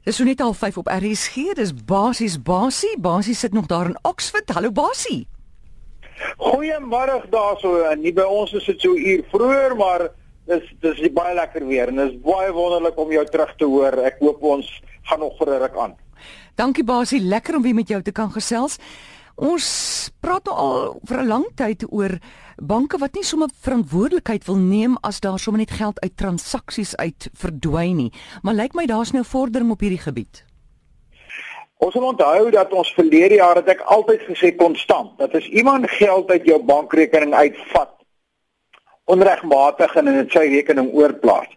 Dis so net al 5 op RSG. Dis basies basie. Basie sit nog daar in Oxford. Hallo Basie. Goeiemôre daarso. Nie by ons is dit so uur vroeër, maar dis dis baie lekker weer en is baie wonderlik om jou terug te hoor. Ek hoop ons gaan nog vir 'n ruk aan. Dankie Basie, lekker om weer met jou te kan gesels. Ons praat nou al vir 'n lang tyd oor banke wat nie sommer verantwoordelikheid wil neem as daar sommer net geld uit transaksies uit verdwyn nie. Maar lyk my daar's nou vordering op hierdie gebied. Ons moet onthou dat ons verlede jaar het ek altyd gesê konstant dat as iemand geld uit jou bankrekening uitvat onregmatig en in 'n sy rekening oorplaas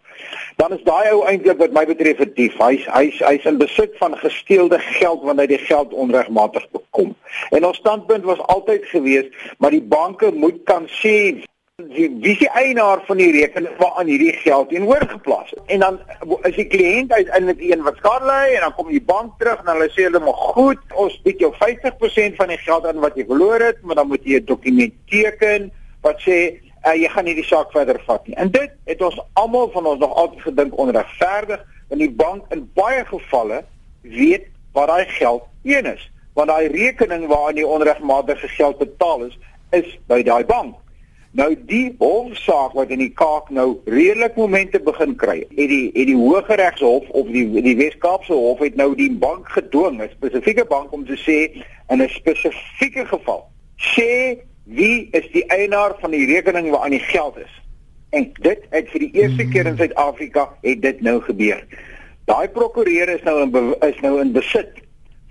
dan is daai ou eintlik wat my betref 'n dief. Hy's hy's hy's in besit van gesteelde geld wanneer hy die geld onregmatig bekom. En ons standpunt was altyd gewees, maar die banke moet kan sê wie wie die eienaar van die rekening waaraan hierdie geld teenoor geplaas het. En dan is die kliënt uiteindelik een wat skade ly en dan kom die bank terug en hulle sê hulle maar goed, ons bied jou 50% van die geld aan wat jy verloor het, maar dan moet jy 'n dokument teken wat sê uh, jy gaan nie die saak verder vat nie. En dit het ons almal van ons nog altyd gedink onregverdig, want die bank in baie gevalle weet wat daai geld een is, want daai rekening waaraan die onregmatige geld betaal is, is by daai bank. Nou die hofsaak wat in die Kaap nou redelik momente begin kry. Het die het die Hooggeregshof of die die Wes-Kaapse Hof het nou die bank gedwing, 'n spesifieke bank om te sê in 'n spesifieke geval sê wie is die eienaar van die rekening waaraan die geld is. En dit het vir die eerste keer in Suid-Afrika het dit nou gebeur. Daai prokureur is nou in is nou in besit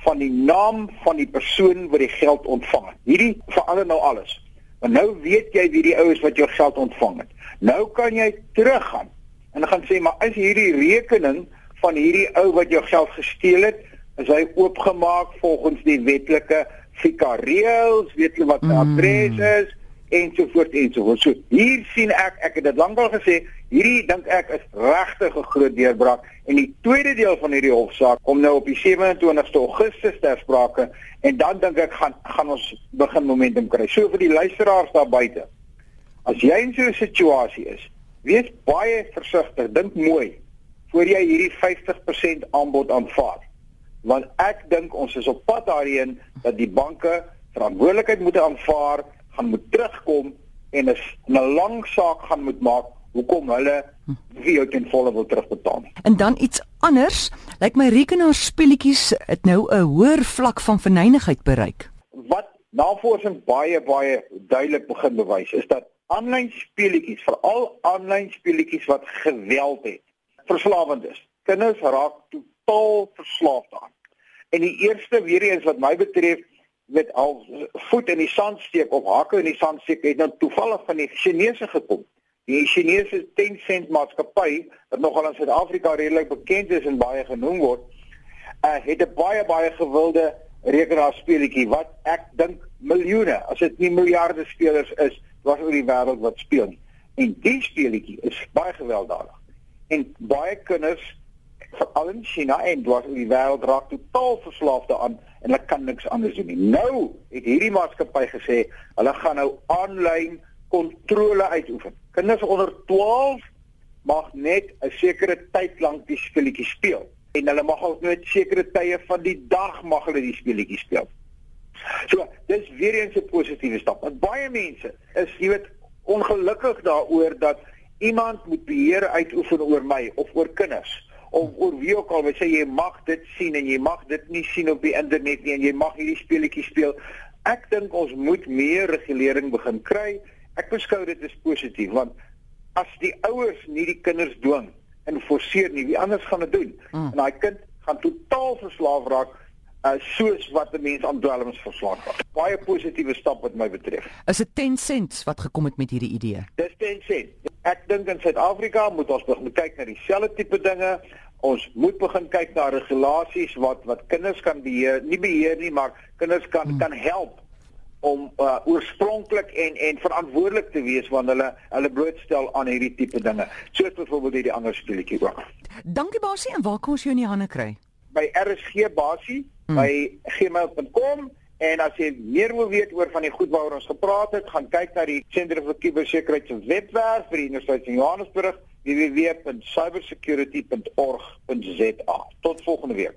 van die naam van die persoon wat die geld ontvang het. Hierdie verander nou alles. Want nou weet jy wie die ou is wat jou geld ontvang het. Nou kan jy teruggaan en gaan sê maar is hierdie rekening van hierdie ou wat jou geld gesteel het, is hy oopgemaak volgens die wetlike FICA reëls, weet jy wat mm. adres is en so voort en so voort. So hier sien ek, ek het dit lankal gesê, hierdie dink ek is regtig 'n groot deurbraak en die tweede deel van hierdie hofsaak kom nou op die 27ste Augustus ter sprake en dan dink ek gaan gaan ons begin momentum kry. So vir die luisteraars daar buite. As jy in so 'n situasie is, wees baie versigtig, dink mooi voor jy hierdie 50% aanbod aanvaar want ek dink ons is op pad daarheen dat die banke verantwoordelikheid moet aanvaar, gaan moet terugkom en 'n lang saak gaan moet maak hoekom hulle vir jou ten volle wil terugbetaal. En dan iets anders, lyk like my rekenaarspeletjies het nou 'n hoër vlak van verneinigheid bereik. Wat navorsing baie baie duidelik begin bewys is dat aanlyn speletjies, veral aanlyn speletjies wat geweld het, verslawend is. Kinders raak totaal verslaaf daaraan. En die eerste weer eens wat my betref met al voet in die sand steek of hakke in die sand steek het nou toevallig van die Chinese gekom. Die Chinese Tencent maatskappy wat nogal in Suid-Afrika redelik bekend is en baie genoem word, uh, het 'n baie baie gewilde rekenaarspeletjie wat ek dink miljoene, as dit nie miljarde spelers is, wat oor die wêreld wat speel. En die speletjie is baie gewelddadig. En baie kinders veral in China en dwars oor die wêreld raak totaal verslaaf daaraan en hulle kan niks anders doen nie. Nou het hierdie maatskappy gesê hulle gaan nou aanlyn kontrole uitoefen. Kinders onder 12 mag net 'n sekere tyd lank die speletjie speel en hulle mag ook net sekere tye van die dag mag hulle die speletjie speel. So, dis weer eens 'n positiewe stap. Want baie mense is jy weet ongelukkig daaroor dat iemand moet beheer uitoefen oor my of oor kinders of oor wie ook al wat sê jy mag dit sien en jy mag dit nie sien op die internet nie en jy mag hierdie speletjies speel. Ek dink ons moet meer regulering begin kry. Ek beskou dit as positief want as die ouers nie die kinders dwing en forceer nie, wie anders gaan dit doen? Mm. En daai kind gaan totaal verslaaf raak uh, soos wat 'n mens aan dwelms verslaaf raak. Baie positiewe stap wat my betref. Is dit 10 cents wat gekom het met hierdie idee? Dis 10 cents. Ek dink in Suid-Afrika moet ons begin kyk na dieselfde tipe dinge ons moet begin kyk na regulasies wat wat kinders kan beheer, nie beheer nie, maar kinders kan hmm. kan help om uh, oorspronklik en en verantwoordelik te wees wanneer hulle hulle blootstel aan hierdie tipe dinge. Soos byvoorbeeld hierdie ander speletjie ook. Dankie Basie en waar kan ons jou in die hande kry? By RSG Basie hmm. by gmail.com en as jy meer wil weet oor van die goed waaroor ons gepraat het, gaan kyk na die Sentrum vir Kubersekuriteit se webwerf vir die Universiteit van Johannesburg www.cybersecurity.org.za. Tot volgende week.